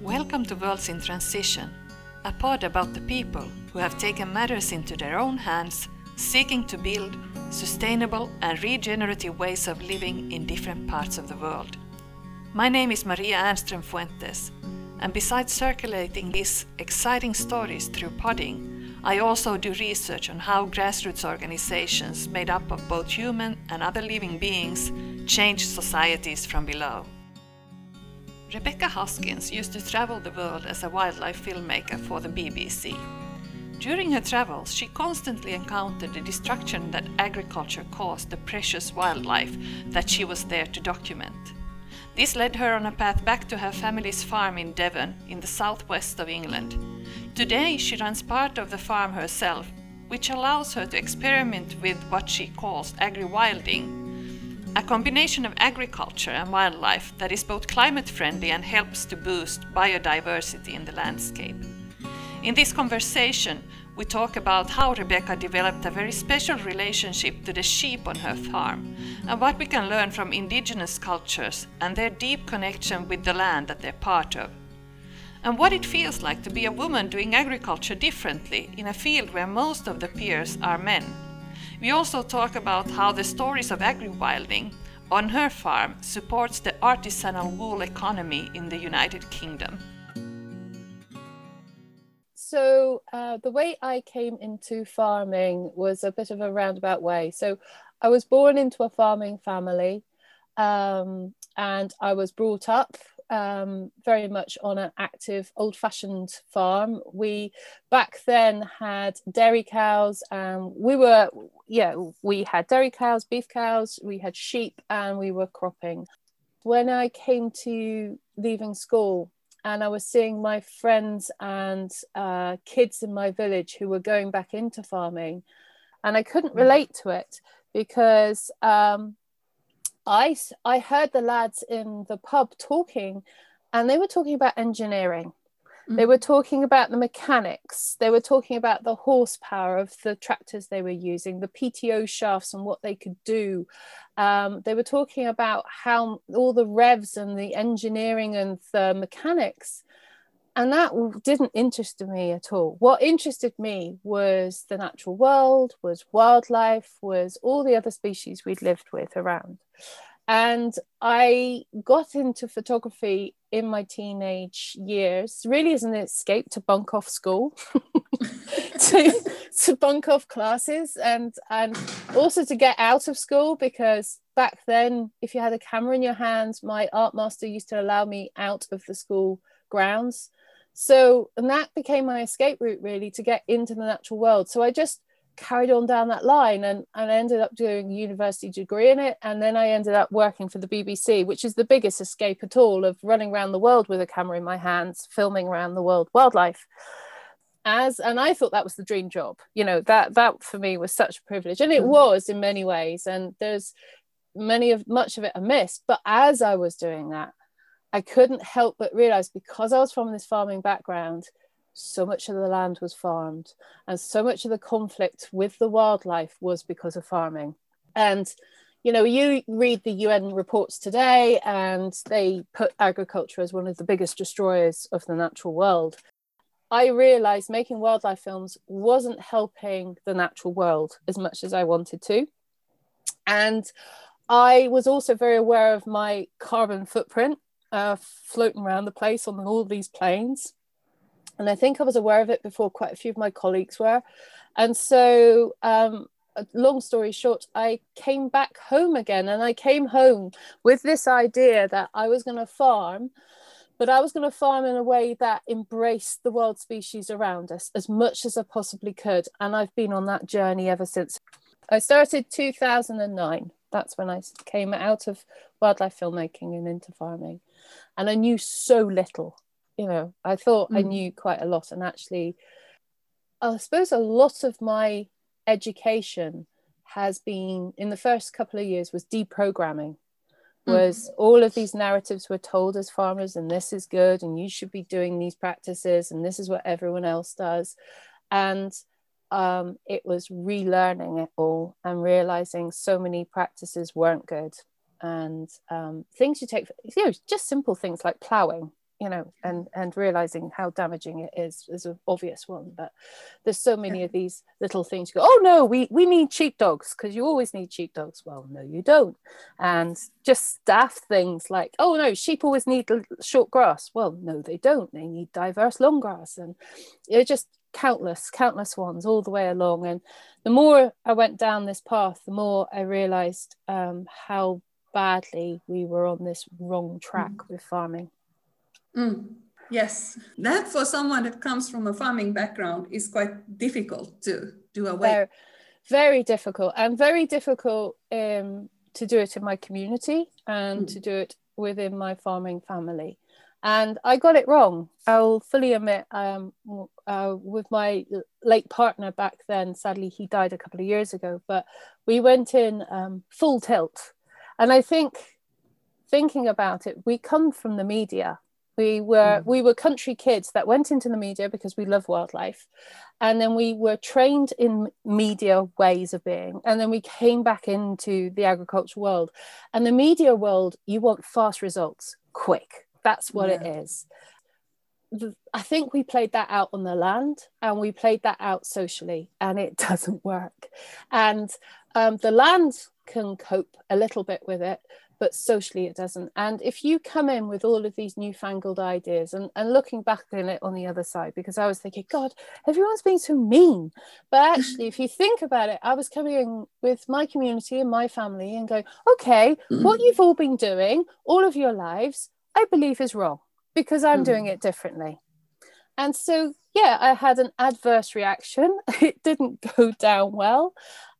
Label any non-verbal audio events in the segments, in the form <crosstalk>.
Welcome to Worlds in Transition, a pod about the people who have taken matters into their own hands, seeking to build sustainable and regenerative ways of living in different parts of the world. My name is Maria Ehrnström Fuentes, and besides circulating these exciting stories through podding, I also do research on how grassroots organizations made up of both human and other living beings change societies from below. Rebecca Hosking used to travel the world as a wildlife filmmaker for the BBC. During her travels, she constantly encountered the destruction that agriculture caused the precious wildlife that she was there to document. This led her on a path back to her family's farm in Devon, in the southwest of England. Today, she runs part of the farm herself, which allows her to experiment with what she calls agri-wilding, a combination of agriculture and wildlife that is both climate friendly and helps to boost biodiversity in the landscape. In this conversation, we talk about how Rebecca developed a very special relationship to the sheep on her farm and what we can learn from indigenous cultures and their deep connection with the land that they're part of. And what it feels like to be a woman doing agriculture differently in a field where most of the peers are men. We also talk about how the stories of agri-wilding on her farm supports the artisanal wool economy in the United Kingdom. So uh, the way I came into farming was a bit of a roundabout way. So I was born into a farming family um, and I was brought up um, very much on an active old fashioned farm. We back then had dairy cows and we were, yeah, we had dairy cows, beef cows, we had sheep and we were cropping. When I came to leaving school, and I was seeing my friends and uh, kids in my village who were going back into farming, and I couldn't mm. relate to it because um, I I heard the lads in the pub talking, and they were talking about engineering. They were talking about the mechanics. They were talking about the horsepower of the tractors they were using, the PTO shafts and what they could do. Um, they were talking about how all the revs and the engineering and the mechanics. And that didn't interest me at all. What interested me was the natural world, was wildlife, was all the other species we'd lived with around. And I got into photography in my teenage years, really as an escape to bunk off school, <laughs> to, to bunk off classes, and, and also to get out of school because back then, if you had a camera in your hands, my art master used to allow me out of the school grounds. So, and that became my escape route really to get into the natural world. So I just carried on down that line and, and I ended up doing a university degree in it. And then I ended up working for the BBC, which is the biggest escape at all of running around the world with a camera in my hands, filming around the world wildlife. As and I thought that was the dream job. You know, that that for me was such a privilege. And it mm. was in many ways. And there's many of much of it I missed. But as I was doing that, I couldn't help but realize because I was from this farming background, so much of the land was farmed and so much of the conflict with the wildlife was because of farming. And you know you read the un reports today and they put agriculture as one of the biggest destroyers of the natural world. I realized making wildlife films wasn't helping the natural world as much as i wanted to. And i was also very aware of my carbon footprint uh, floating around the place on all these planes and I think I was aware of it before quite a few of my colleagues were. And so, um, long story short, I came back home again and I came home with this idea that I was going to farm, but I was going to farm in a way that embraced the wild species around us as much as I possibly could. And I've been on that journey ever since. I started 2009. That's when I came out of wildlife filmmaking and into farming. And I knew so little you know i thought mm. i knew quite a lot and actually i suppose a lot of my education has been in the first couple of years was deprogramming mm. was mm. all of these narratives were told as farmers and this is good and you should be doing these practices and this is what everyone else does and um, it was relearning it all and realizing so many practices weren't good and um, things you take you know just simple things like plowing you know, and and realizing how damaging it is is an obvious one. But there's so many of these little things. You go, oh no, we we need sheepdogs because you always need sheepdogs. Well, no, you don't. And just staff things like, oh no, sheep always need short grass. Well, no, they don't. They need diverse long grass, and it just countless, countless ones all the way along. And the more I went down this path, the more I realized um, how badly we were on this wrong track mm. with farming. Mm. Yes, that for someone that comes from a farming background is quite difficult to do away. Very, very difficult, and very difficult um, to do it in my community and mm. to do it within my farming family and I got it wrong. I'll fully admit, um, uh, with my late partner back then, sadly, he died a couple of years ago, but we went in um, full tilt. And I think, thinking about it, we come from the media. We were mm. we were country kids that went into the media because we love wildlife, and then we were trained in media ways of being, and then we came back into the agriculture world, and the media world. You want fast results, quick that's what yeah. it is. I think we played that out on the land and we played that out socially, and it <laughs> doesn't work. And um, the land can cope a little bit with it, but socially it doesn't. And if you come in with all of these newfangled ideas and, and looking back on it on the other side, because I was thinking, God, everyone's being so mean. But actually, if you think about it, I was coming in with my community and my family and going, okay, what mm. you've all been doing all of your lives, I believe is wrong because I'm mm. doing it differently. And so, yeah, I had an adverse reaction. <laughs> It didn't go down well.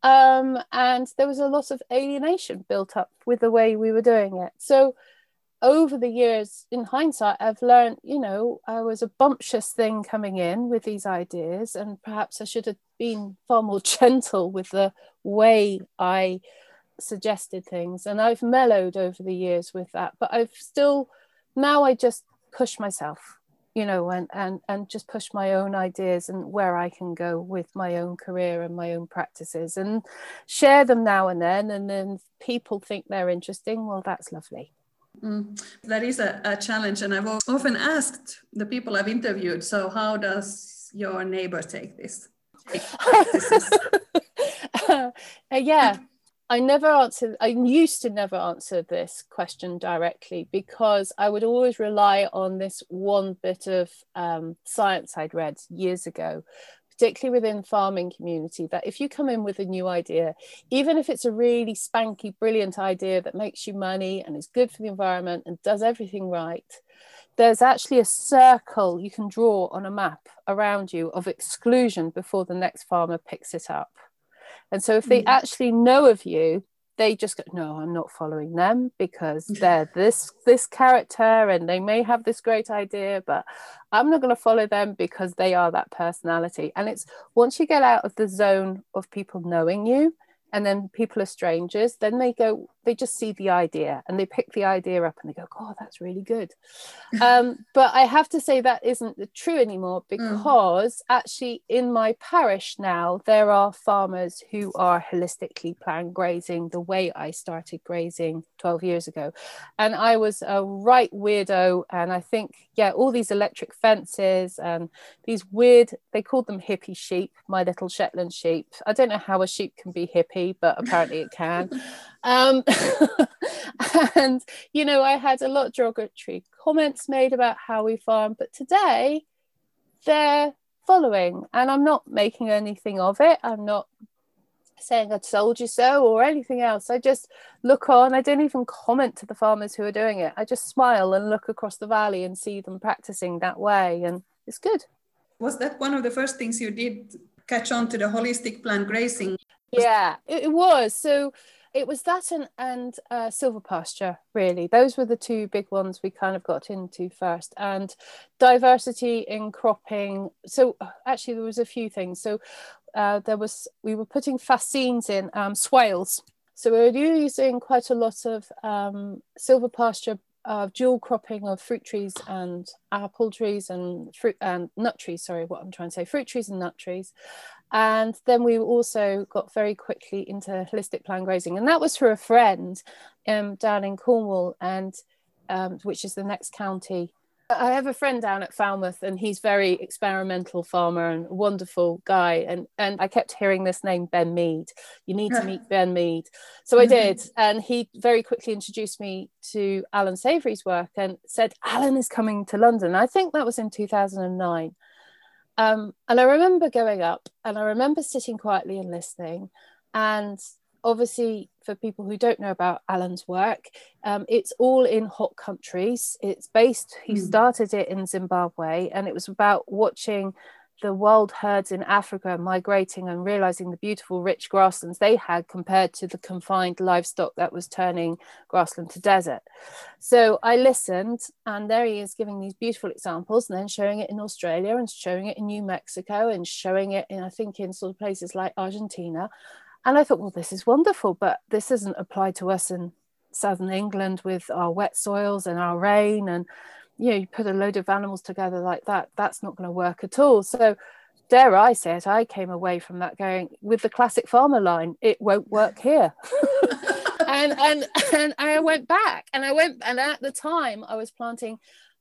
Um, and there was a lot of alienation built up with the way we were doing it. So, over the years, in hindsight, I've learned, you know, I was a bumptious thing coming in with these ideas, and perhaps I should have been far more <laughs> gentle with the way I suggested things. And I've mellowed over the years with that, but I've still now I just push myself, you know, and and and just push my own ideas and where I can go with my own career and my own practices and share them now and then. And then people think they're interesting. Well, that's lovely. Mm, that is a, a challenge, and I've often asked the people I've interviewed. So, how does your neighbor take this? <laughs> <laughs> uh, yeah, I never answered, I used to never answer this question directly because I would always rely on this one bit of um, science I'd read years ago, particularly within farming community, that if you come in with a new idea, even if it's a really spanky, brilliant idea that makes you money and is good for the environment and does everything right, there's actually a circle you can draw on a map around you of exclusion before the next farmer picks it up. And so if they mm. actually know of you, they just go, no, I'm not following them because they're this this character and they may have this great idea, but I'm not going to follow them because they are that personality. And it's once you get out of the zone of people knowing you, and then people are strangers then they go they just see the idea and they pick the idea up and they go oh that's really good um, <laughs> but i have to say that isn't true anymore mm. because mm. actually in my parish now there are farmers who are holistically planned grazing the way i started grazing 12 years ago and i was a right weirdo and i think yeah all these electric fences and these weird they called them hippie sheep my little shetland sheep i don't know how a sheep can be hippie but apparently it can <laughs> um, <laughs> and you know i had a lot of derogatory comments made about how we farm but today they're following and i'm not making anything of it i'm not saying I told you so or anything else. I just look on. I don't even comment to the farmers who are doing it. I just smile and look across the valley and see them practicing that way, and it's good. Was that one of the first things you did? Catch on to the holistic planned grazing? Yeah, it, was. So it was that and and uh, silvopasture really. Those were the two big ones we kind of got into first. And diversity in cropping so actually there was a few things. So uh, there was we were putting fascines in um, swales. So we were using quite a lot of um, silvopasture uh, dual cropping of fruit trees and apple trees and fruit and nut trees sorry what i'm trying to say fruit trees and nut trees and then we also got very quickly into holistic planned grazing. And that was for a friend um, down in Cornwall, and um, which is the next county I have a friend down at Falmouth and he's very experimental farmer and wonderful guy. And, and I kept hearing this name, Ben Mead. You need to meet <laughs> Ben Mead. So I did. <laughs> And he very quickly introduced me to Alan Savory's work and said, Alan is coming to London. I think that was in 2009. Um, and I remember going up and I remember sitting quietly and listening. And obviously for people who don't know about alan's work um, it's all in hot countries. It's based he mm. started it in zimbabwe and it was about watching the wild herds in africa migrating and realizing the beautiful rich grasslands they had compared to the confined livestock that was turning grassland to desert. So i listened and there he is giving these beautiful examples and then showing it in australia and showing it in new mexico and showing it in i think in sort of places like argentina and I thought, well, this is wonderful, but this isn't applied to us in southern England with our wet soils and our rain. And, you know, you put a load of animals together like that, that's not going to work at all. So, dare I say it, I came away from that going with the classic farmer line, it won't work here. <laughs> and, and, and I went back and I went, and at the time I was planting,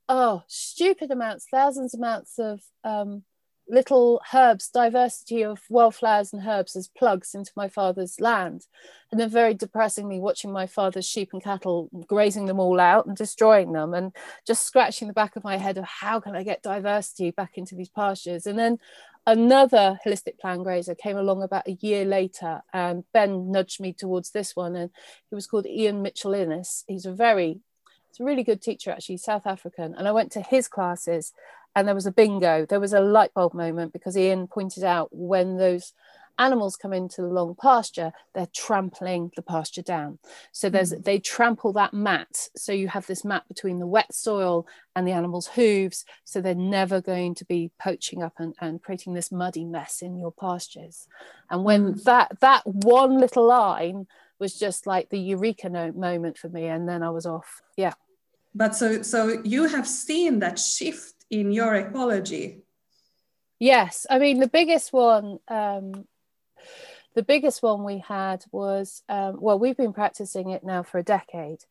oh, stupid amounts, thousands amounts of um, little herbs, diversity of wildflowers and herbs as plugs into my father's land. And then very depressingly watching my father's sheep and cattle grazing them all out and destroying them and just scratching the back of my head of how can I get diversity back into these pastures. And then another holistic planned grazer came along about a year later and Ben nudged me towards this one and he was called Ian Mitchell Innes. He's a very it's a really good teacher, actually, South African. And I went to his classes and there was a bingo. There was a light bulb moment because Ian pointed out when those animals come into the long pasture, they're trampling the pasture down. So there's mm. they trample that mat. So you have this mat between the wet soil and the animal's hooves. So they're never going to be poaching up and, and creating this muddy mess in your pastures. And when mm. that that one little line was just like the eureka moment for me, and then I was off. Yeah. But so so you have seen that shift in your ecology? Yes, I mean the biggest one. Um, the biggest one we had was um, well, we've been practicing it now for a decade,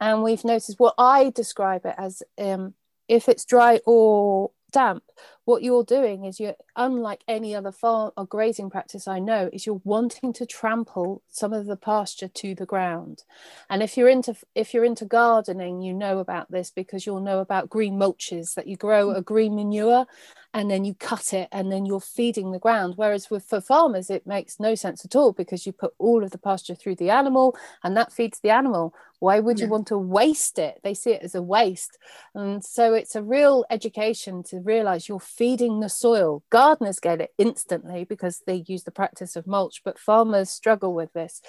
and we've noticed what I describe it as um, if it's dry or damp, what you're doing is you're unlike any other farm or grazing practice I know, is you're wanting to trample some of the pasture to the ground. And if you're into if you're into gardening, you know about this because you'll know about green mulches that you grow a mm. green manure and then you cut it and then you're feeding the ground. Whereas with for farmers, it makes no sense at all because you put all of the pasture through the animal and that feeds the animal. Why would yeah. you want to waste it? They see it as a waste. And so it's a real education to realize you're feeding the soil. Gardeners get it instantly because they use the practice of mulch, but farmers struggle with this.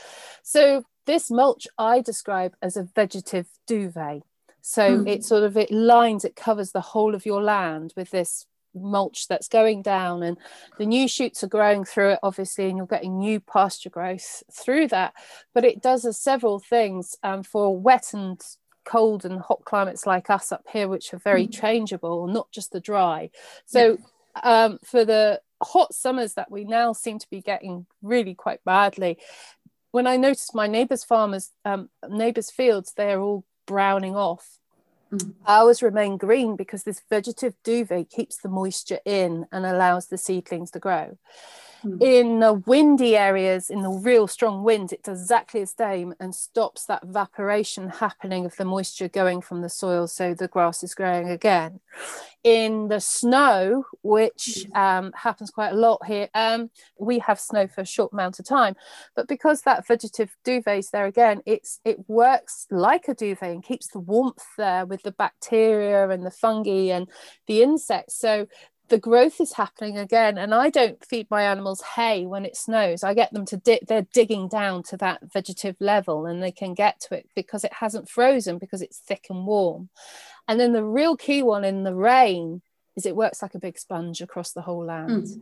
So this mulch I describe as a vegetative duvet. So mm. it sort of it lines, it covers the whole of your land with this mulch that's going down and the new shoots are growing through it obviously and you're getting new pasture growth through that but it does a several things um, for wet and cold and hot climates like us up here which are very mm. changeable not just the dry so yeah. um, for the hot summers that we now seem to be getting really quite badly when i noticed my neighbors farmers um, neighbors fields they're all browning off Mm. Remain green because this vegetative duvet keeps the moisture in and allows the seedlings to grow. Mm. In the windy areas, in the real strong wind, it does exactly the same and stops that evaporation happening of the moisture going from the soil so the grass is growing again. In the snow, which mm. um, happens quite a lot here, um, we have snow for a short amount of time, but because that vegetative duvet is there again, it's it works like a duvet and keeps the warmth there with the bacteria and the fungi and the insects. So the growth is happening again and i don't feed my animals hay when it snows i get them to dig they're digging down to that vegetative level and they can get to it because it hasn't frozen because it's thick and warm and then the real key one in the rain is it works like a big sponge across the whole land mm.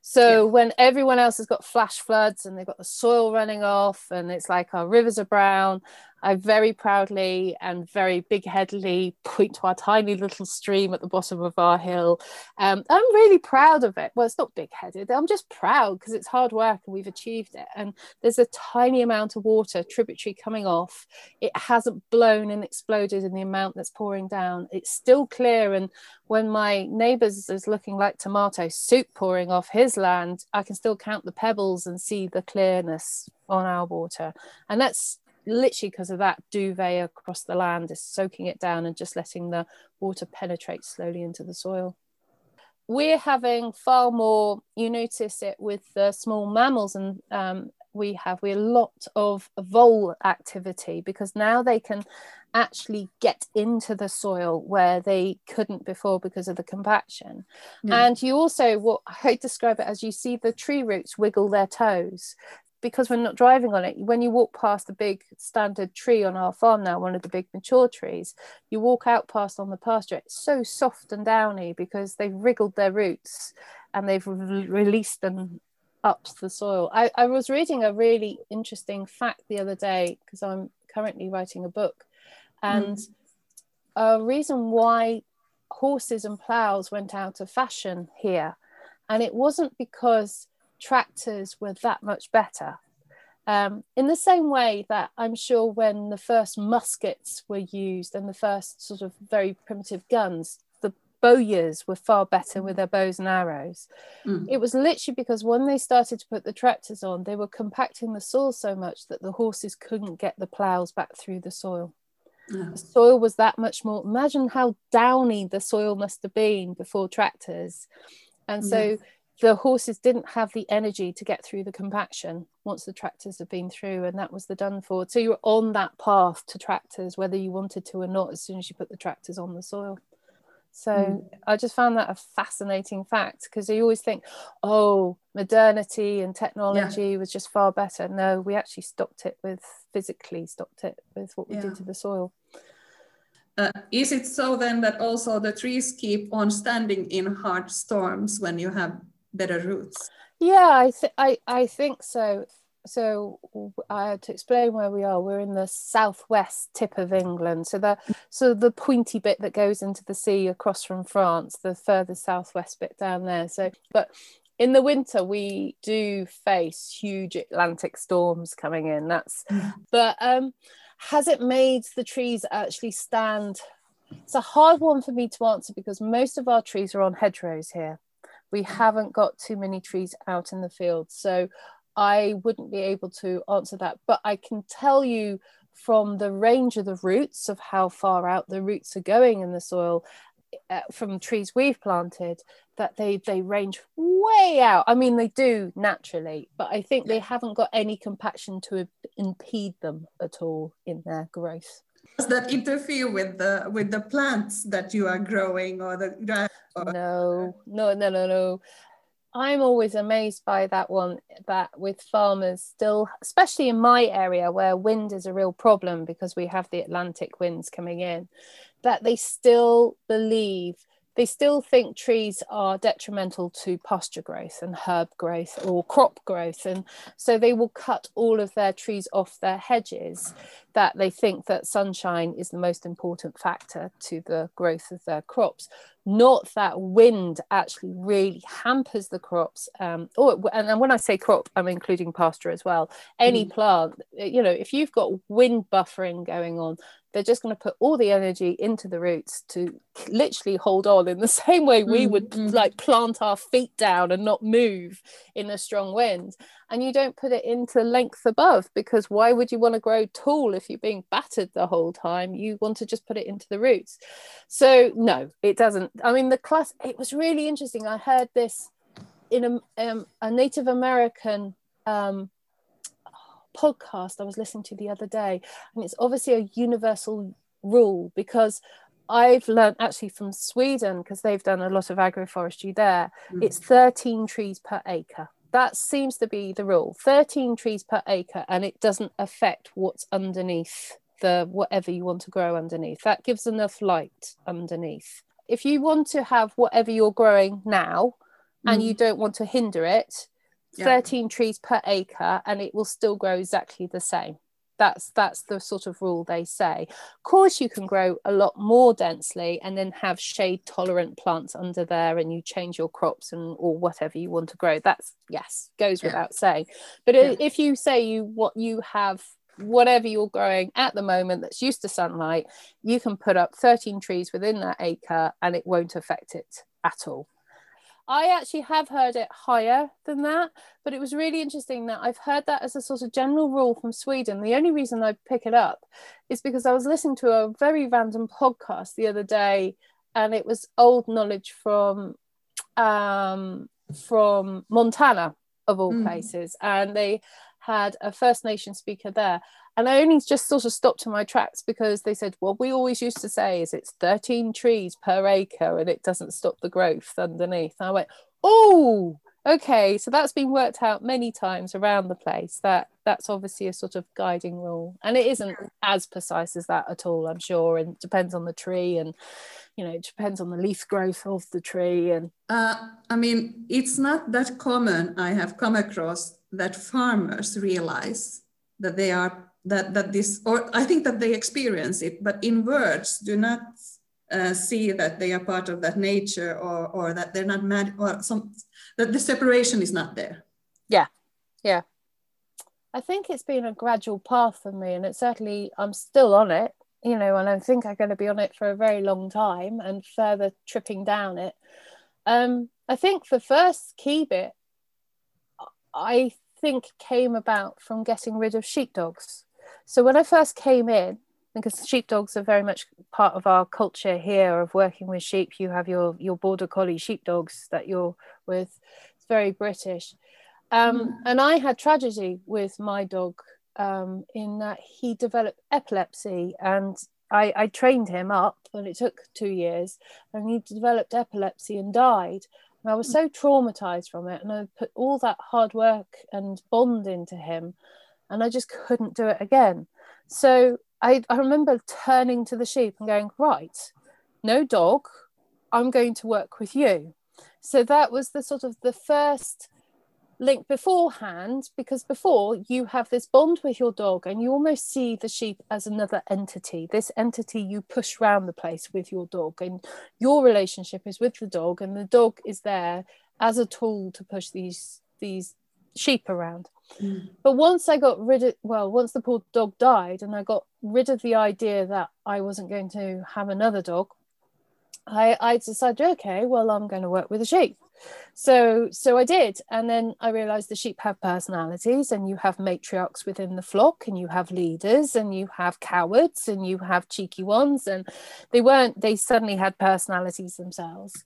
So yeah. when everyone else has got flash floods and they've got the soil running off and it's like our rivers are brown, I very proudly and very big headedly point to our tiny little stream at the bottom of our hill. Um, I'm really proud of it. Well, it's not big headed. I'm just proud because it's hard work and we've achieved it. And there's a tiny amount of water, tributary coming off. It hasn't blown and exploded in the amount that's pouring down. It's still clear. And when my neighbours is looking like tomato soup pouring off his land, I can still count the pebbles and see the clearness on our water. And that's literally because of that duvet across the land is soaking it down and just letting the water penetrate slowly into the soil. We're having far more you notice it with the small mammals and um, we have we a lot of vole activity because now they can actually get into the soil where they couldn't before because of the compaction. Yeah. and you also what i <laughs> describe it as you see the tree roots wiggle their toes because we're not driving on it, when you walk past the big standard tree on our farm now, one of the big mature trees, you walk out past on the pasture, it's so soft and downy because they've wriggled their roots and they've re- released them up to the soil. I, I was reading a really interesting fact the other day because I'm currently writing a book, and mm. a reason why horses and plows went out of fashion here, and it wasn't because tractors were that much better. Um, in the same way that I'm sure when the first muskets were used and the first sort of very primitive guns, the bowyers were far better with their bows and arrows. Mm. It was literally because when they started to put the tractors on, they were compacting the soil so much that the horses couldn't get the plows back through the soil. The soil was that much more. Imagine how downy the soil must have been before tractors. And so the horses didn't have the energy to get through the compaction once the tractors had been through and that was the done for so you were on that path to tractors whether you wanted to or not as soon as you put the tractors on the soil so mm. i just found that a fascinating fact because you always think oh modernity and technology yeah. was just far better no we actually stopped it with physically stopped it with what we yeah. did to the soil uh, is it so then that also the trees keep on standing in hard storms when you have better roots yeah i th- I, I think so so I had to explain where we are. We're in the southwest tip of England, so the so the pointy bit that goes into the sea across from France, the further southwest bit down there. So, but in the winter we do face huge Atlantic storms coming in. That's, mm. but um, has it made the trees actually stand? It's a hard one for me to answer because most of our trees are on hedgerows here we haven't got too many trees out in the field. So I wouldn't be able to answer that. But I can tell you from the range of the roots of how far out the roots are going in the soil uh, from trees we've planted that they they range way out i mean they do naturally but i think they haven't got any compaction to impede them at all in their growth does that interfere with the with the plants that you are growing or the or... no no no no no. I'm always amazed by that one that with farmers still especially in my area where wind is a real problem because we have the atlantic winds coming in that they still believe they still think trees are detrimental to pasture growth and herb growth or crop growth. And so they will cut all of their trees off their hedges that they think that sunshine is the most important factor to the growth of their crops not that wind actually really hampers the crops um, or and when i say crop i'm including pasture as well any mm. plant you know if you've got wind buffering going on they're just going to put all the energy into the roots to literally hold on in the <laughs> same way we mm, would mm. like plant our feet down and not move in a strong wind and you don't put it into length above because why would you want to grow tall if you're being battered the whole time you want to just put it into the roots so no it doesn't i mean the class it was really interesting i heard this in a, um, a native american um, podcast I was listening to the other day, and it's obviously a universal rule because I've learned actually from Sweden because they've done a lot of agroforestry there. Mm. It's 13 trees per acre. That seems to be the rule 13 trees per acre, and it doesn't affect what's underneath the whatever you want to grow underneath. That gives enough light underneath. If you want to have whatever you're growing now and you mm. don't want to hinder it, yeah. 13 trees per acre and it will still grow exactly the same that's that's the sort of rule they say of course you can grow a lot more densely and then have shade tolerant plants under there and you change your crops and or whatever you want to grow that's yes goes yeah. without saying but yeah. if you say you what you have whatever you're growing at the moment that's used to sunlight you can put up 13 trees within that acre and it won't affect it at all I actually have heard it higher than that, but it was really interesting that I've heard that as a sort of general rule from Sweden. The only reason I pick it up is because I was listening to a very random podcast the other day, and it was old knowledge from um, from Montana of all mm. places, and they had a First Nation speaker there. And I only just sort of stopped in my tracks because they said, well, we always used to say is it's 13 trees per acre and it doesn't stop the growth underneath. And I went, oh, okay. So that's been worked out many times around the place. That that's obviously a sort of guiding rule. And it isn't as precise as that at all, I'm sure. And it depends on the tree and you know, it depends on the leaf growth of the tree. And uh, I mean, it's not that common I have come across that farmers realize that they are that that this or i think that they experience it but in words do not uh, see that they are part of that nature or or that they're not mad or some that the separation is not there. Yeah. Yeah. I think it's been a gradual path for me and it certainly i'm still on it you know and i think i'm going to be on it for a very long time and further tripping down it. Um i think the first key bit i think came about from getting rid of sheepdogs so when I first came in, because sheepdogs are very much part of our culture here of working with sheep, you have your your border collie sheepdogs that you're with. It's very British. Um, mm. And I had tragedy with my dog um, in that he developed epilepsy and I, I, trained him up and it took two years and he developed epilepsy and died. I was so traumatized from it and I put all that hard work and bond into him and I just couldn't do it again. So I, I remember turning to the sheep and going, right, no dog, I'm going to work with you. So that was the sort of the first link beforehand, because before you have this bond with your dog and you almost see the sheep as another entity, this entity you push around the place with your dog, and your relationship is with the dog, and the dog is there as a tool to push these these sheep around. Mm. But once I got rid of, well, once the poor dog died and I got rid of the idea that I wasn't going to have another dog, I, I decided, okay, well, I'm going to work with the sheep. So, so I did. And then I realized the sheep have personalities and you have matriarchs within the flock and you have leaders and you have cowards and you have cheeky ones. And they weren't, they suddenly had personalities themselves.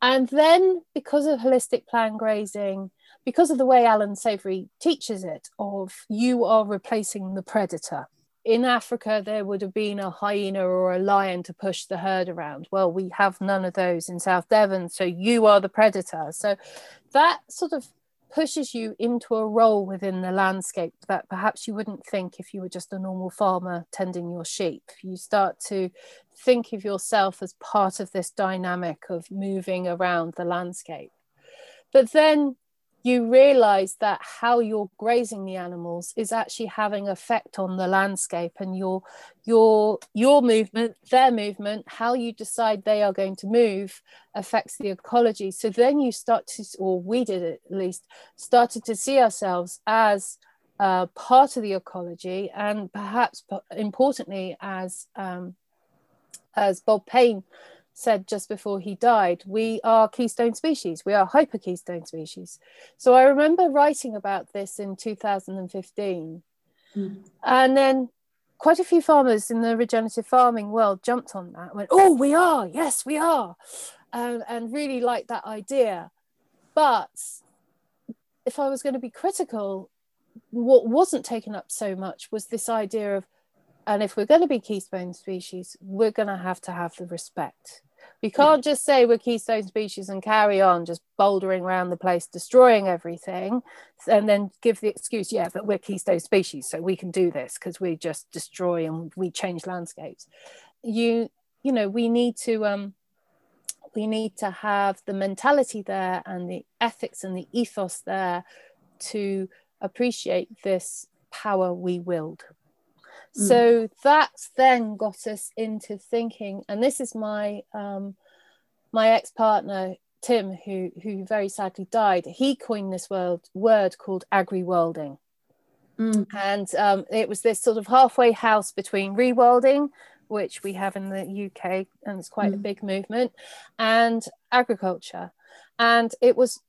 And then because of holistic planned grazing, because of the way Alan Savory teaches it, of you are replacing the predator. In Africa, there would have been a hyena or a lion to push the herd around. Well, we have none of those in South Devon, so you are the predator. So that sort of pushes you into a role within the landscape that perhaps you wouldn't think if you were just a normal farmer tending your sheep. You start to think of yourself as part of this dynamic of moving around the landscape. But then you realize that how you're grazing the animals is actually having effect on the landscape and your your your movement their movement how you decide they are going to move affects the ecology. So then you start to or we did at least started to see ourselves as uh, part of the ecology and perhaps importantly as um, as bob paine said just before he died, we are keystone species, we are hyper keystone species. So I remember writing about this in 2015. Mm. And then quite a few farmers in the regenerative farming world jumped on that, went, Oh, we are, yes, we are, and, and really liked that idea. But if I was going to be critical, what wasn't taken up so much was this idea of and if we're going to be keystone species, we're going to have to have the respect. We can't just say we're keystone species and carry on just bouldering around the place, destroying everything, and then give the excuse, yeah, but we're keystone species, so we can do this because we just destroy and we change landscapes. You, you know, we need to um, we need to have the mentality there and the ethics and the ethos there to appreciate this power we willed Mm. So that's then got us into thinking, and this is my um, my ex partner Tim, who who very sadly died. He coined this word word called agri-wilding, Mm. And um, it was this sort of halfway house between rewilding, which we have in the UK, and it's quite mm. a big movement, and agriculture. And it was,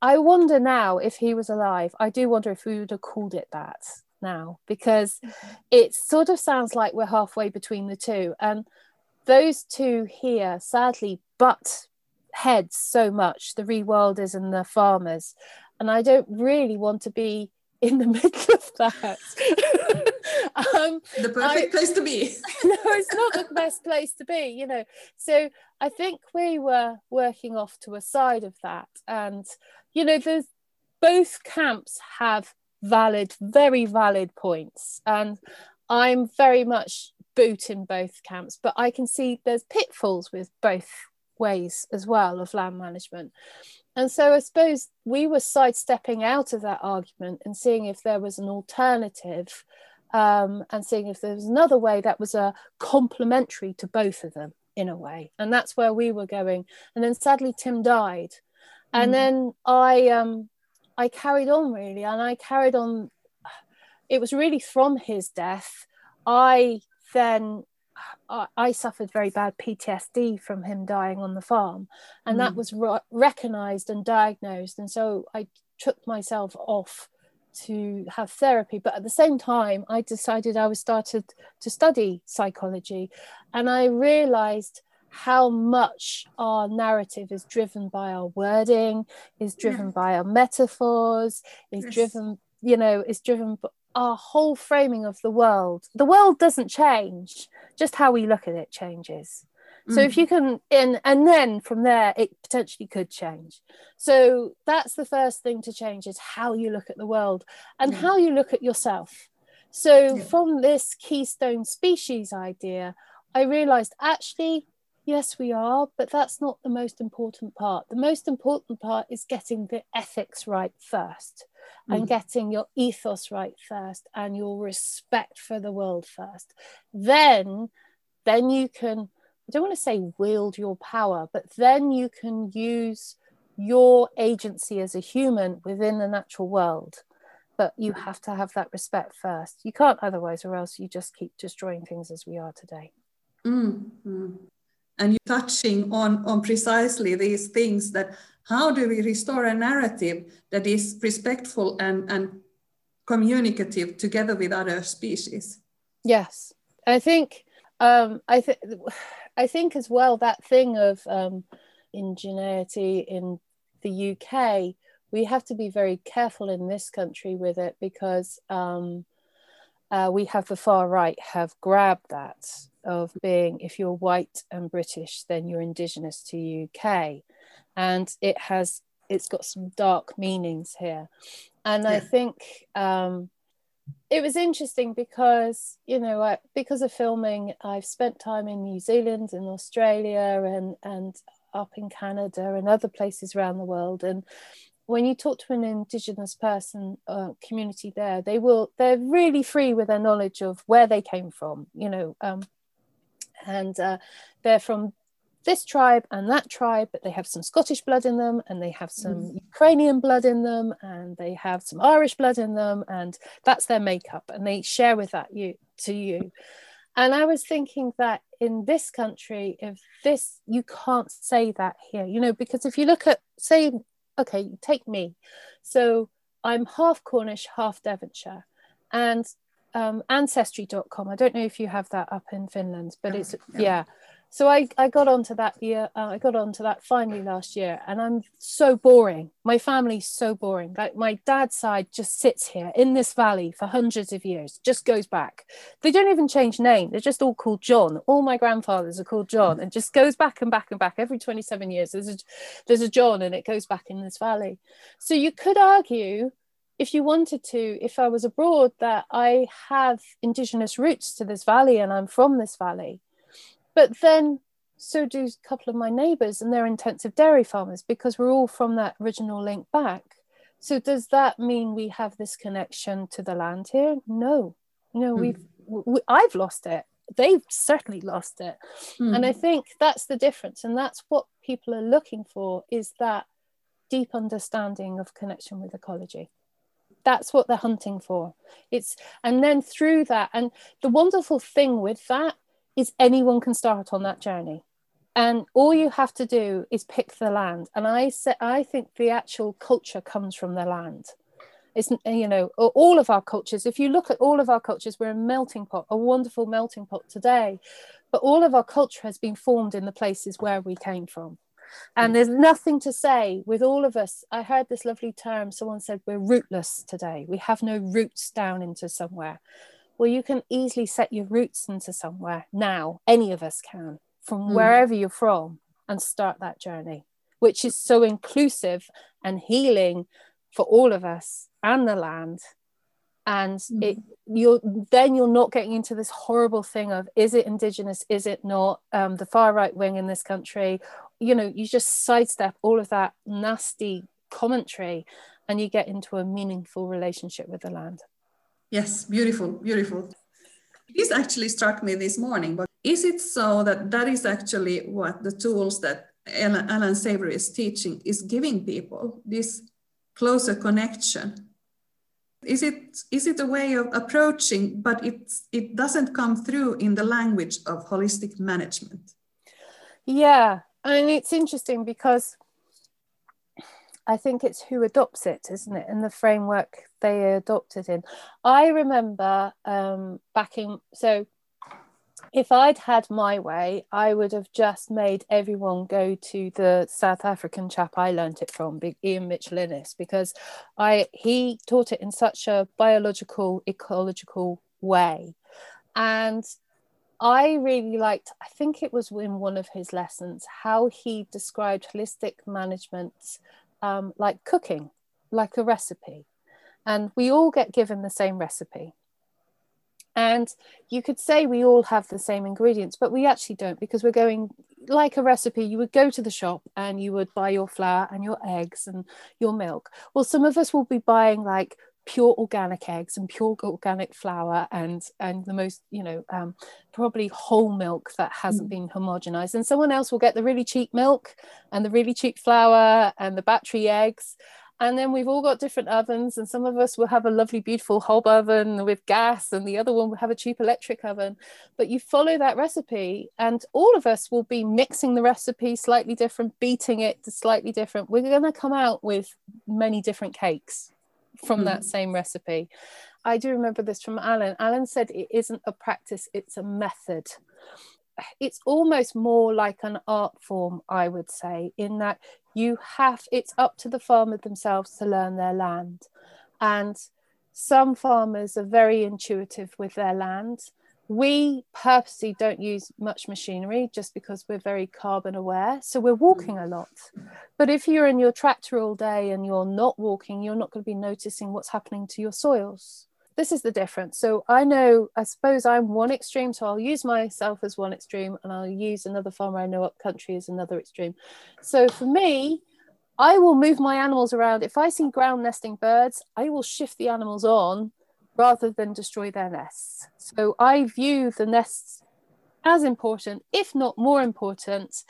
I wonder now if he was alive, I do wonder if we would have called it that now, because it sort of sounds like we're halfway between the two. And those two here, sadly, butt heads so much the rewilders and the farmers. And I don't really want to be in the <laughs> middle of that. <laughs> um, the perfect I, place to be. <laughs> no, it's not the best place to be, you know. So I think we were working off to a side of that. And, you know, there's both camps have valid, very valid points. And I'm very much boot in both camps, but I can see there's pitfalls with both ways as well of land management. And so I suppose we were sidestepping out of that argument and seeing if there was an alternative um, and seeing if there was another way that was a uh, complementary to both of them in a way. And that's where we were going. And then sadly, Tim died. And mm. then I, um, I carried on really, and I carried on. It was really from his death. I then I suffered very bad PTSD from him dying on the farm, and mm. that was re- recognized and diagnosed. And so I took myself off to have therapy. But at the same time, I decided I was started to study psychology, and I realized how much our narrative is driven by our wording, is driven yeah. by our metaphors, is yes. driven, you know, is driven by our whole framing of the world the world doesn't change just how we look at it changes so mm. if you can in and then from there it potentially could change so that's the first thing to change is how you look at the world and how you look at yourself so yeah. from this keystone species idea i realized actually yes we are but that's not the most important part. The most important part is getting the ethics right first and getting your ethos right first and your respect for the world first. Then then you can i don't want to say wield your power but then you can use your agency as a human within the natural world. But you have to have that respect first. You can't otherwise or else you just keep destroying things as we are today. Mm-hmm. And you're touching on on precisely these things that how do we restore a narrative that is respectful and, and communicative together with other species? Yes, I think um, I think I think as well that thing of um, indigeneity in the UK, we have to be very careful in this country with it because um, uh, we have the far right have grabbed that of being if you're white and British, then you're indigenous to UK and it has it's got some dark meanings here. And yeah. i think um, it was interesting because you know I, because of filming i've spent time in new zealand and australia and and up in canada and other places around the world. And when you talk to an indigenous person uh, community there they will they're really free with their knowledge of where they came from you know um, and uh, they're from this tribe and that tribe, but they have some Scottish blood in them, and they have some mm. Ukrainian blood in them, and they have some Irish blood in them, and that's their makeup, and they share with that you to you. And I was thinking that in this country, if this you can't say that here, you know, because if you look at say, okay, take me, so I'm half Cornish, half Devonshire, and um, ancestry.com. I don't know if you have that up in Finland, but it's yeah. yeah. So I, I got onto that year uh, i got onto that finally last year and i'm so boring. My family's so boring. Like my dad's side just sits here in this valley for hundreds of years just goes back. They don't even change name. They're just all called john. All my grandfathers are called john and just goes back and back and back. Every 27 years there's a there's a john and it goes back in this valley. So you could argue if you wanted to, if I was abroad, that I have indigenous roots to this valley and I'm from this valley. But then so do a couple of my neighbours, and they're intensive dairy farmers because we're all from that original link back. So does that mean we have this connection to the land here? No, you know, mm. we've w- I've lost it. They've certainly lost it. Mm. And I think that's the difference. And that's what people are looking for is that deep understanding of connection with ecology that's what they're hunting for. It's and then through that and the wonderful thing with that is anyone can start on that journey. And all you have to do is pick the land. And i say i think the actual culture comes from the land. It's you know all of our cultures if you look at all of our cultures we're a melting pot a wonderful melting pot today. But all of our culture has been formed in the places where we came from and mm. there's nothing to say with all of us i heard this lovely term someone said we're rootless today we have no roots down into somewhere well you can easily set your roots into somewhere now any of us can from mm. wherever you're from and start that journey, which is so inclusive and healing for all of us and the land. And mm. it you're then you're not getting into this horrible thing of is it indigenous, is it not? Um, the far right wing in this country, you know, you just sidestep all of that nasty commentary and you get into a meaningful relationship with the land. Yes, beautiful, beautiful. This actually struck me this morning, but is it so that that is actually what the tools that Alan Savory is teaching is giving people this closer connection? Is it, is it a way of approaching, but it, it doesn't come through in the language of holistic management? Yeah, and it's interesting because I think it's who adopts it, isn't it? And the framework they adopted in. I remember um, back in, so if I'd had my way, I would have just made everyone go to the South African chap I learnt it from, Ian Mitchell Innes, because I he taught it in such a biological, ecological way. And I really liked, I think it was in one of his lessons, how he described holistic management um, like cooking, like a recipe. And we all get given the same recipe and you could say we all have the same ingredients, but we actually don't because we're going like a recipe. You would go to the shop and you would buy your flour and your eggs and your milk. Well, some of us will be buying like pure organic eggs and pure organic flour and and the most you know um, probably whole milk that hasn't mm. been homogenized and someone else will get the really cheap milk and the really cheap flour and the battery eggs and then we've all got different ovens, and some of us will have a lovely, beautiful hob oven with gas, and the other one will have a cheap electric oven. But you follow that recipe, and all of us will be mixing the recipe slightly different, beating it slightly different. We're going to come out with many different cakes from mm. that hmm. same recipe. I do remember this from Alan. Alan said it isn't a practice, it's a method it's almost more like an art form, I would say, in that you have it's up to the farmer themselves to learn their land. And some farmers are very intuitive with their land. We purposely don't use much machinery just because we're very carbon aware. So we're hmm. walking a lot. But if you're in your tractor all day and you're not walking, you're not going to be noticing what's happening to your soils this is the difference. So I know, I suppose I'm one extreme, so I'll use myself as one extreme and I'll use another farmer I know up country as another extreme. So for me, I will move my animals around. If I see ground nesting birds, I will shift the animals on rather than destroy their nests. So I view the nests as important, if not more important,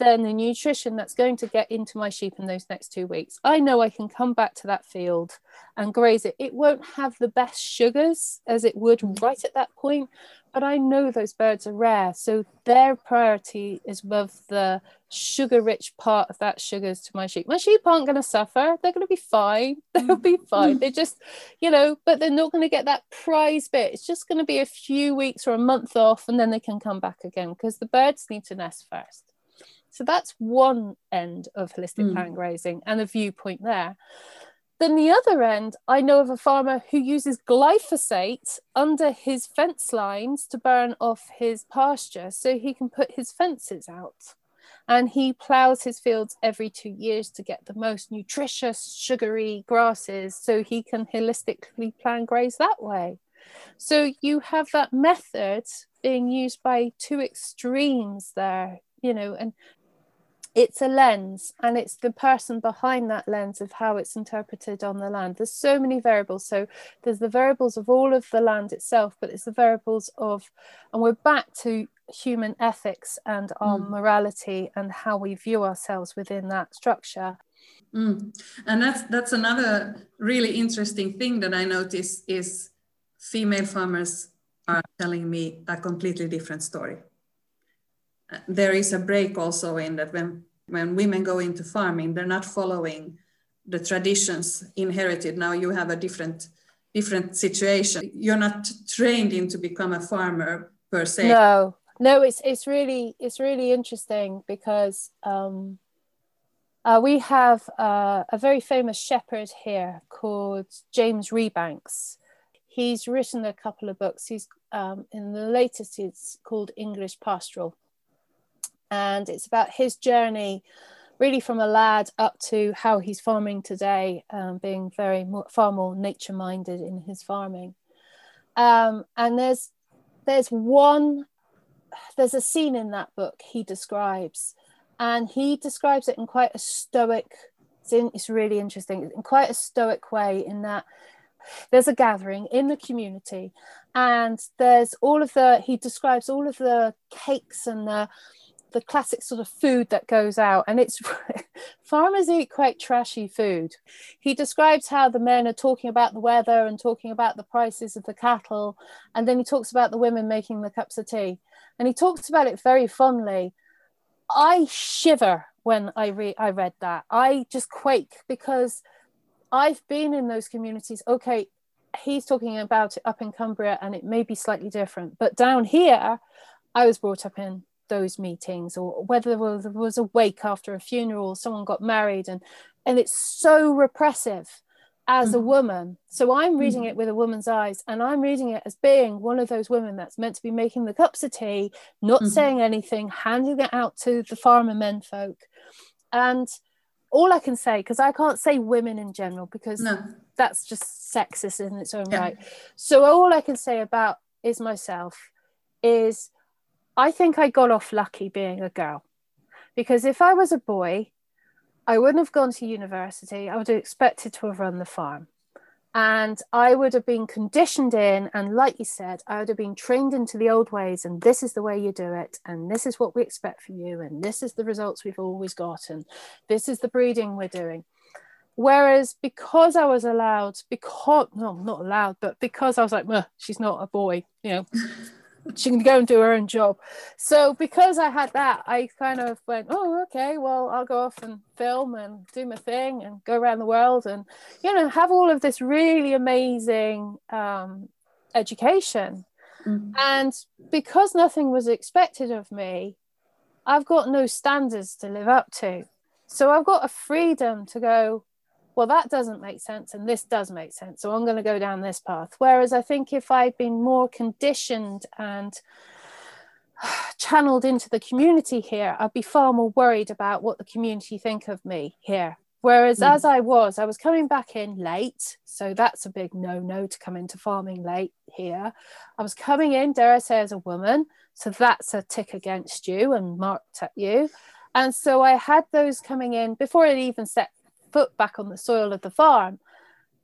then the nutrition that's going to get into my sheep in those next two weeks. I know I can come back to that field and graze it. It won't have the best sugars as it would mm. right at that point, but I know those birds are rare. So their priority is above the sugar rich part of that sugars to my sheep. My sheep aren't going to suffer. They're going to be fine. <laughs> They'll be mm. fine. <laughs> They're just, you know, but they're not going to get that prize bit. It's just going to be a few weeks or a month off and then they can come back again because the birds need to nest first. So that's one end of holistic mm. planned grazing and a viewpoint there. Then the other end, I know of a farmer who uses glyphosate under his fence lines to burn off his pasture so he can put his fences out. And he plows his fields every two years to get the most nutritious, sugary grasses so he can holistically planned graze that way. So you have that method being used by two extremes there, you know, and it's a lens and it's the person behind that lens of how it's interpreted on the land there's so many variables so there's the variables of all of the land itself but it's the variables of and we're back to human ethics and our mm. morality and how we view ourselves within that structure mm. and that's that's another really interesting thing that i notice is female farmers are telling me a completely different story there is a break also in that when when women go into farming they're not following the traditions inherited now you have a different different situation you're not trained in to become a farmer per se no no it's it's really it's really interesting because um, uh, we have uh, a very famous shepherd here called James Rebanks. He's written a couple of books. He's um, in the latest. It's called English Pastoral, and it's about his journey really from a lad up to how he's farming today um, being very more, far more nature minded in his farming. Um, and there's there's one there's a scene in that book he describes and he describes it in quite a stoic it's, it's really interesting in quite a stoic way in that there's a gathering in the community and there's all of the he describes all of the cakes and the the classic sort of food that goes out and it's <laughs> farmers eat quite trashy food. He describes how the men are talking about the weather and talking about the prices of the cattle and then he talks about the women making the cups of tea. And he talks about it very fondly. I shiver when i read i read that. I just quake because i've been in those communities. Okay he's talking about it up in cumbria and it may be slightly different but down here i was brought up in those meetings or whether there was, there was a wake after a funeral or someone got married and and it's so repressive as mm-hmm. a woman so i'm reading mm-hmm. it with a woman's eyes and i'm reading it as being one of those women that's meant to be making the cups of tea not mm-hmm. saying anything handing it out to the farmer men folk and all i can say because i can't say women in general because no. that's just sexist in its own yeah. right so all i can say about is myself is I think I got off lucky being a girl because if I was a boy, I wouldn't have gone to university. I would have expected to have run the farm. And I would have been conditioned in, and like you said, I would have been trained into the old ways, and this is the way you do it, and this is what we expect from you, and this is the results we've always got, and this is the breeding we're doing. Whereas because I was allowed, because no, not allowed, but because I was like, she's not a boy, you know, she can go and do her own job. So because I had that, I kind of went, oh, okay, well, I'll go off and film and do my thing and go around the world and, you know, have all of this really amazing um, education. Mm-hmm. And because nothing was expected of me, I've got no standards to live up to. So I've got a freedom to go, well, that doesn't make sense, and this does make sense. So I'm going to go down this path. Whereas I think if I'd been more conditioned and <sighs> channeled into the community here, I'd be far more worried about what the community think of me here. Whereas mm. as I was, I was coming back in late. So that's a big no no to come into farming late here. I was coming in, dare I say, as a woman. So that's a tick against you and marked at you. And so I had those coming in before it even set foot back on the soil of the farm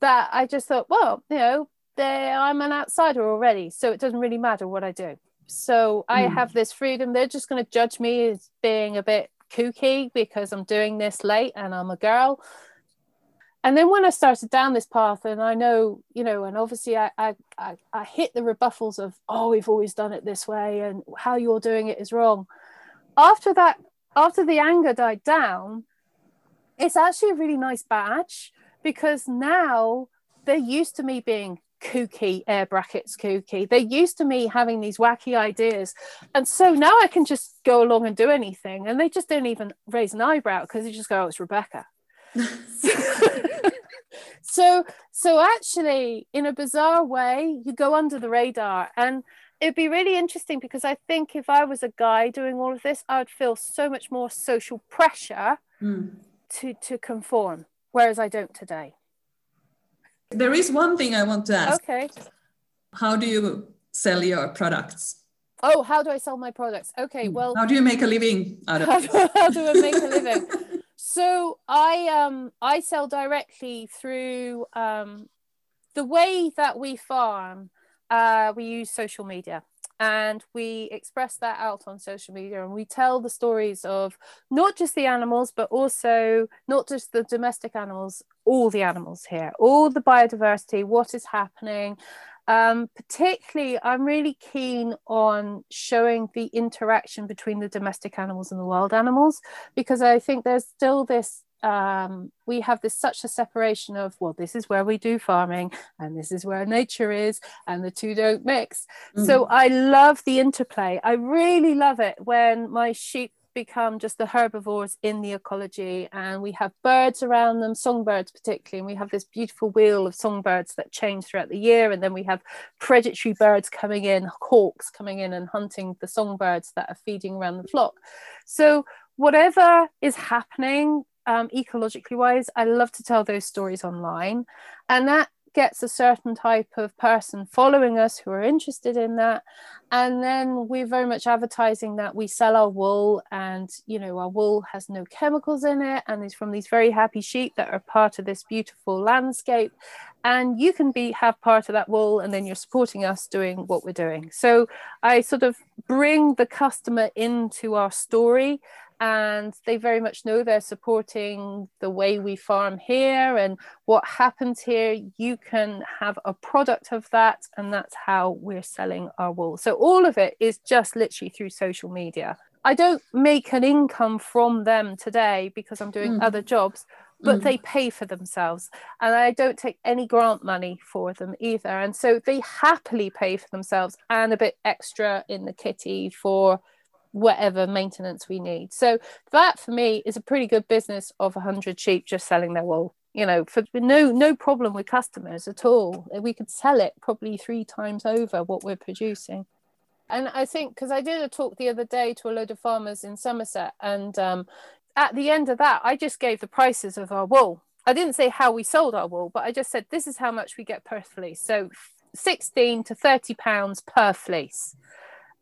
that I just thought, well, you know, I'm an outsider already, so it doesn't really matter what I do. So I mm. have this freedom. They're just going to judge me as being a bit kooky because I'm doing this late and I'm a girl. And then when I started down this path, and I know, you know, and obviously I, I, I, I hit the rebuffals of, oh, we've always done it this way, and how you're doing it is wrong. After that, after the anger died down, it's actually a really nice badge because now they're used to me being kooky air brackets kooky. They're used to me having these wacky ideas. And so now i can just go along and do anything. And they just don't even raise an eyebrow because they just go oh it's rebecca. <laughs> So so actually in a bizarre way you go under the radar. And it'd be really interesting because i think if i was a guy doing all of this i would feel so much more social pressure mm to to conform whereas i don't today there is one thing i want to ask okay how do you sell your products Oh, how do I sell my products? Okay, well, how do you make a living out of <laughs> how do, how do I make a living? So I um I sell directly through um the way that we farm. Uh, we use social media and we express that out on social media and we tell the stories of not just the animals but also not just the domestic animals all the animals here all the biodiversity what is happening. Um, particularly i'm really keen on showing the interaction between the domestic animals and the wild animals because i think there's still this um, we have this such a separation of well this is where we do farming and this is where nature is and the two don't mix. Mm. so i love the interplay. I really love it when my sheep become just the herbivores in the ecology and we have birds around them songbirds particularly and we have this beautiful wheel of songbirds that change throughout the year. And then we have predatory birds coming in hawks coming in and hunting the songbirds that are feeding around the flock. So whatever is happening um, ecologically wise, I love to tell those stories online. And that gets a certain type of person following us who are interested in that. And then we're very much advertising that we sell our wool and, you know, our wool has no chemicals in it and is from these very happy sheep that are part of this beautiful landscape. And you can be have part of that wool and then you're supporting us doing what we're doing. So I sort of bring the customer into our story and they very much know they're supporting the way we farm here and what happens here you can have a product of that and that's how we're selling our wool so all of it is just literally through social media i don't make an income from them today because i'm doing mm. other jobs but mm. they pay for themselves and i don't take any grant money for them either and so they happily pay for themselves and a bit extra in the kitty for whatever maintenance we need. So that for me is a pretty good business of 100 sheep just selling their wool. You know, for no no problem with customers at all. We could sell it probably three times over what we're producing. And I think because I did a talk the other day to a load of farmers in Somerset, and um, at the end of that, I just gave the prices of our wool. I didn't say how we sold our wool, but I just said this is how much we get per fleece. So 16 to 30 pounds per fleece.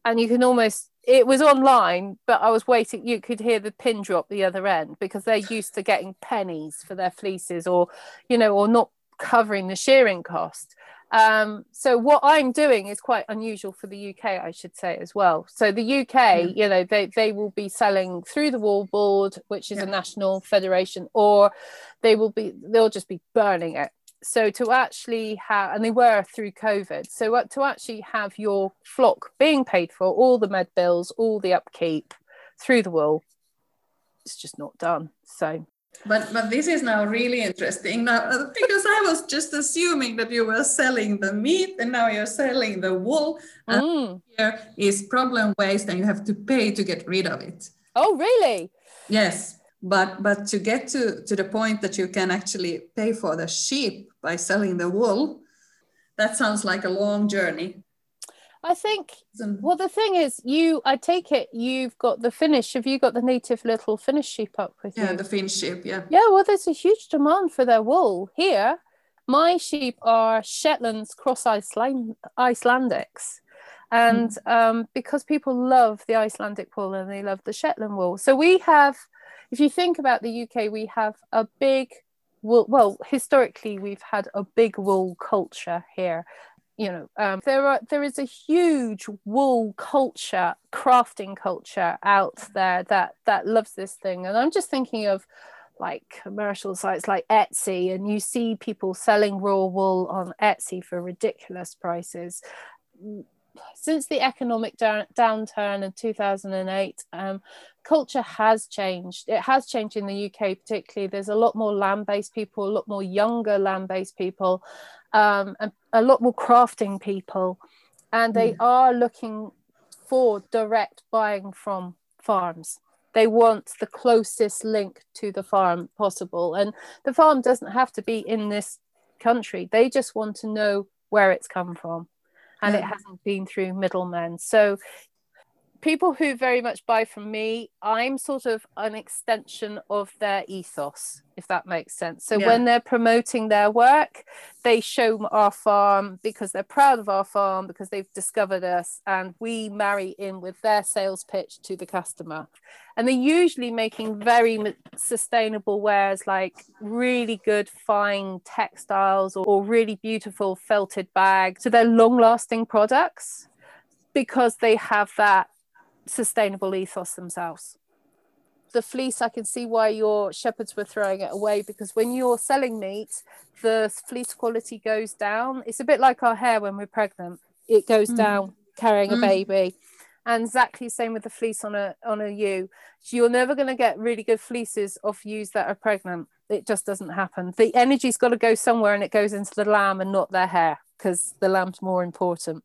And you can almost it was online, but I was waiting. You could hear the pin drop the other end because they're used to getting pennies for their fleeces, or you know, or not covering the shearing cost. Um, so what I'm doing is quite unusual for the UK, I should say as well. So the UK, yeah. you know, they they will be selling through the Wool Board, which is yeah. a national federation, or they will be they'll just be burning it so to actually have and they were through covid. So uh, to actually have your flock being paid for all the med bills all the upkeep through the wool it's just not done. So. But but this is now really interesting. Now uh, because i was just assuming that you were selling the meat and now you're selling the wool and mm. here is problem waste and you have to pay to get rid of it. Oh really? Yes but but to get to to the point that you can actually pay for the sheep by selling the wool that sounds like a long journey. I think well the thing is you i take it you've got the finnish have you got the native little finnish sheep up with yeah, you? yeah the finnish sheep yeah. Yeah well there's a huge demand for their wool. Here my sheep are shetlands cross Iceland, icelandics. And mm. um, because people love the Icelandic wool and they love the Shetland wool. So we have if you think about the UK, we have a big wool. Well, historically, we've had a big wool culture here. You know, um, there are there is a huge wool culture, crafting culture out there that that loves this thing. And I'm just thinking of like commercial sites like Etsy, and you see people selling raw wool on Etsy for ridiculous prices since the economic down, downturn in 2008, um, culture has changed. It has changed in the UK, particularly. There's a lot more land based people, a lot more younger land based people, um, and a lot more crafting people. And they mm. are looking for direct buying from farms. They want the closest link to the farm possible. And the farm doesn't have to be in this country, they just want to know where it's come from and yeah. it mm. hasn't been through middlemen. So people who very much buy from me, I'm sort of an extension of their ethos, if that makes sense. So yeah. when they're promoting their work, they show our farm because they're proud of our farm, because they've discovered us, and we marry in with their sales pitch to the customer. And they're usually making very sustainable wares like really good fine textiles or, or really beautiful felted bags. So they're long lasting products because they have that sustainable ethos themselves. The fleece, I can see why your shepherds were throwing it away because when you're selling meat, the fleece quality goes down. It's a bit like our hair when we're pregnant, it goes mm. down carrying mm. a baby. And exactly the same with the fleece on a on a ewe. You're never going to get really good fleeces off ewes that are pregnant. It just doesn't happen. The energy's got to go somewhere, and it goes into the lamb and not their hair because the lamb's more important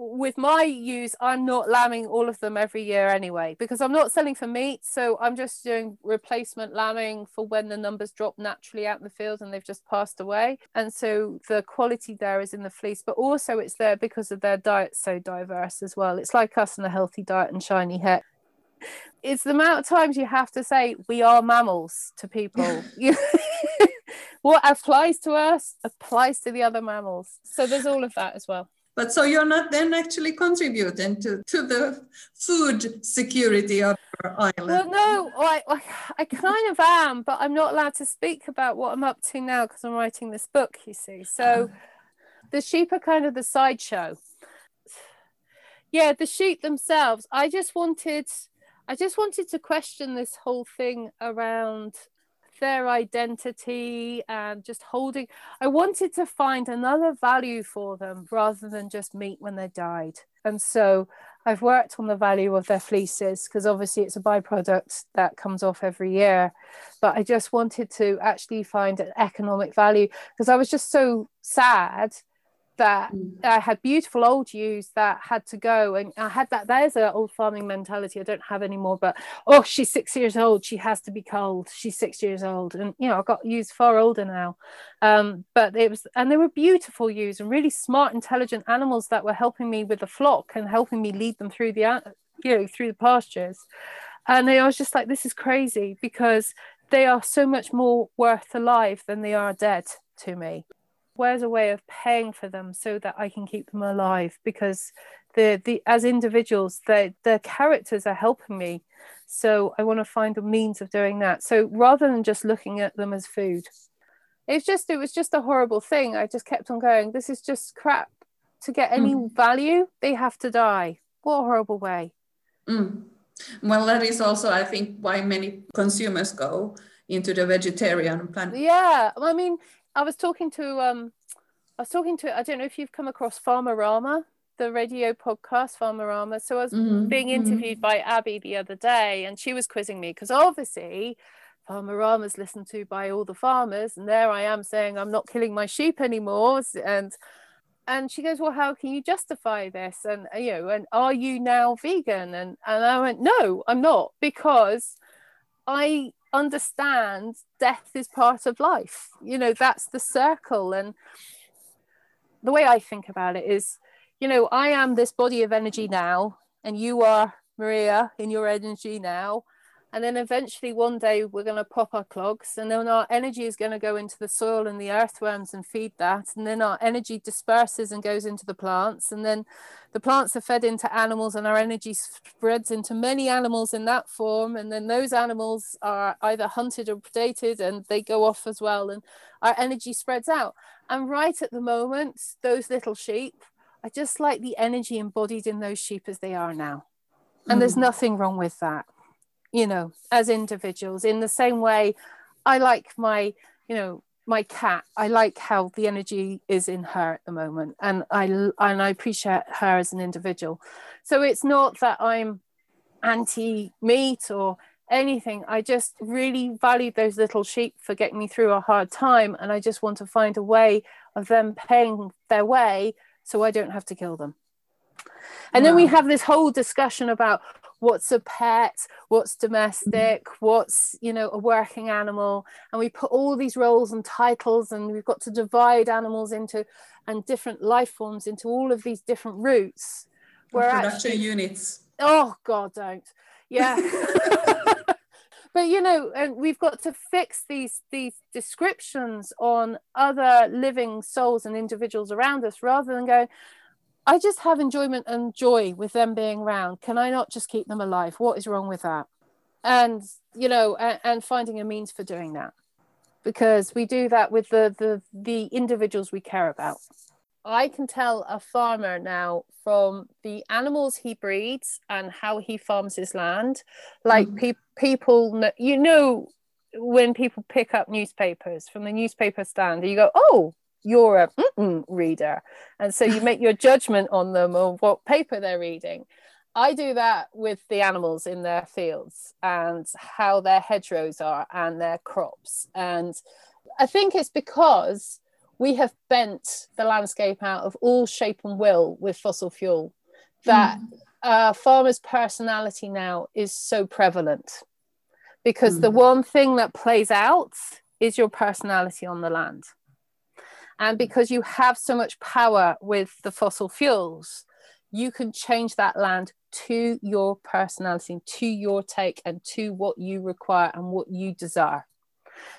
with my ewes, I'm not lambing all of them every year anyway, because I'm not selling for meat. So I'm just doing replacement lambing for when the numbers drop naturally out in the field and they've just passed away. And so the quality there is in the fleece, but also it's there because of their diet so diverse as well. It's like us and a healthy diet and shiny hair. It's the amount of times you have to say we are mammals to people. <laughs> <laughs> what applies to us applies to the other mammals. So there's all of that as well. But so you're not then actually contributing to, to the food security of your island. Well, no, I, I, I kind of am, but I'm not allowed to speak about what I'm up to now because I'm writing this book, you see. So ah. the sheep are kind of the sideshow. Yeah, the sheep themselves. I just wanted I just wanted to question this whole thing around their identity and just holding i wanted to find another value for them rather than just meat when they died. And so i've worked on the value of their fleeces because obviously it's a byproduct that comes off every year. But i just wanted to actually find an economic value because i was just so sad that mm. I had beautiful old ewes that had to go. And I had that, there's an old farming mentality I don't have anymore, but oh, she's six years old. She has to be culled. She's six years old. And, you know, I've got ewes far older now. Um, but it was, and they were beautiful ewes and really smart, intelligent animals that were helping me with the flock and helping me lead them through the, you know, through the pastures. And I was just like, this is crazy because they are so much more worth alive than they are dead to me where's a way of paying for them so that I can keep them alive? Because the the as individuals, the the characters are helping me. So I want to find a means of doing that. So rather than just looking at them as food, it's just it was just a horrible thing. I just kept on going. This is just crap. To get any mm. value, they have to die. What a horrible way. Mm. Well, that is also, I think, why many consumers go into the vegetarian plant. Yeah, I mean, I was talking to um, I was talking to I don't know if you've come across Farmerama, the radio podcast Farmerama. So I was mm-hmm, being mm-hmm. interviewed mm-hmm. by Abby the other day, and she was quizzing me because obviously Farmerama's listened to by all the farmers, and there I am saying I'm not killing my sheep anymore, and and she goes, well, how can you justify this? And you know, and are you now vegan? And and I went, no, I'm not because I understand death is part of life. You know, that's the circle. And the way I think about it is, you know, I am this body of energy now, and you are Maria in your energy now and then eventually one day we're going to pop our clogs and then our energy is going to go into the soil and the earthworms and feed that and then our energy disperses and goes into the plants and then the plants are fed into animals and our energy spreads into many animals in that form and then those animals are either hunted or predated and they go off as well and our energy spreads out. And right at the moment those little sheep are just like the energy embodied in those sheep as they are now. And mm. there's nothing wrong with that you know, as individuals. In the same way, I like my, you know, my cat. I like how the energy is in her at the moment, and I and I appreciate her as an individual. So it's not that I'm anti meat or anything. I just really value those little sheep for getting me through a hard time, and I just want to find a way of them paying their way so I don't have to kill them. And wow. then we have this whole discussion about what's a pet what's mm-hmm. domestic what's you know a working animal and we put all these roles and titles and we've got to divide animals into and different life forms into all of these different routes where production actually, units Oh God, don't. Yeah. <laughs> <laughs> but you know, and we've got to fix these these descriptions on other living souls and individuals around us rather than going, I just have enjoyment and joy with them being around. Can I not just keep them alive? What is wrong with that? And you know, and, and finding a means for doing that. Because we do that with the the the individuals we care about. I can tell a farmer now from the animals he breeds and how he farms his land. Like mm. pe- people, you know, when people pick up newspapers from the newspaper stand, you go, "Oh, you're a reader," and so you make your judgment on them or what paper they're reading. I do that with the animals in their fields and how their hedgerows are and their crops, and I think it's because we have bent the landscape out of all shape and will with fossil fuel that mm. uh, farmers' personality now is so prevalent because mm. the one thing that plays out is your personality on the land. And because you have so much power with the fossil fuels, you can change that land to your personality, to your take, and to what you require and what you desire.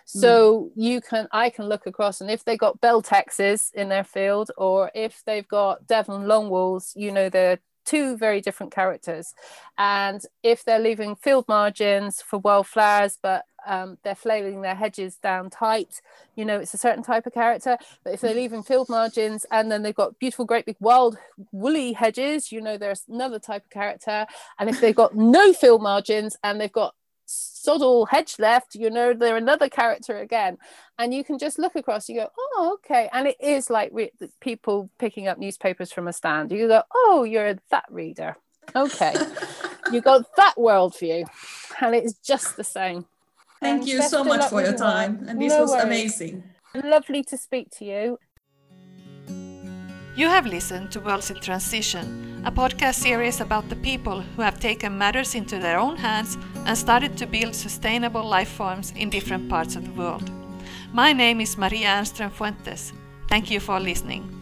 So mm. you can, I can look across, and if they got Beltexes in their field, or if they've got Devon Longwools, you know they're two very different characters. And if they're leaving field margins for wildflowers, but um, they're flailing their hedges down tight, you know, it's a certain type of character. But if they're leaving field margins and then they've got beautiful, great big wild woolly hedges, you know, there's another type of character. And if they've got no field margins and they've got Soddle hedge left, you know, they're another character again. And you can just look across, you go, oh, okay. And it is like re- people picking up newspapers from a stand. You go, oh, you're that reader. Okay. <laughs> you got that worldview. And it's just the same. Thank um, you so much for your time. And this no was worries. amazing. Lovely to speak to you. You have listened to Worlds in Transition, a podcast series about the people who have taken matters into their own hands and started to build sustainable life forms in different parts of the world. My name is Maria Ehrnström Fuentes. Thank you for listening.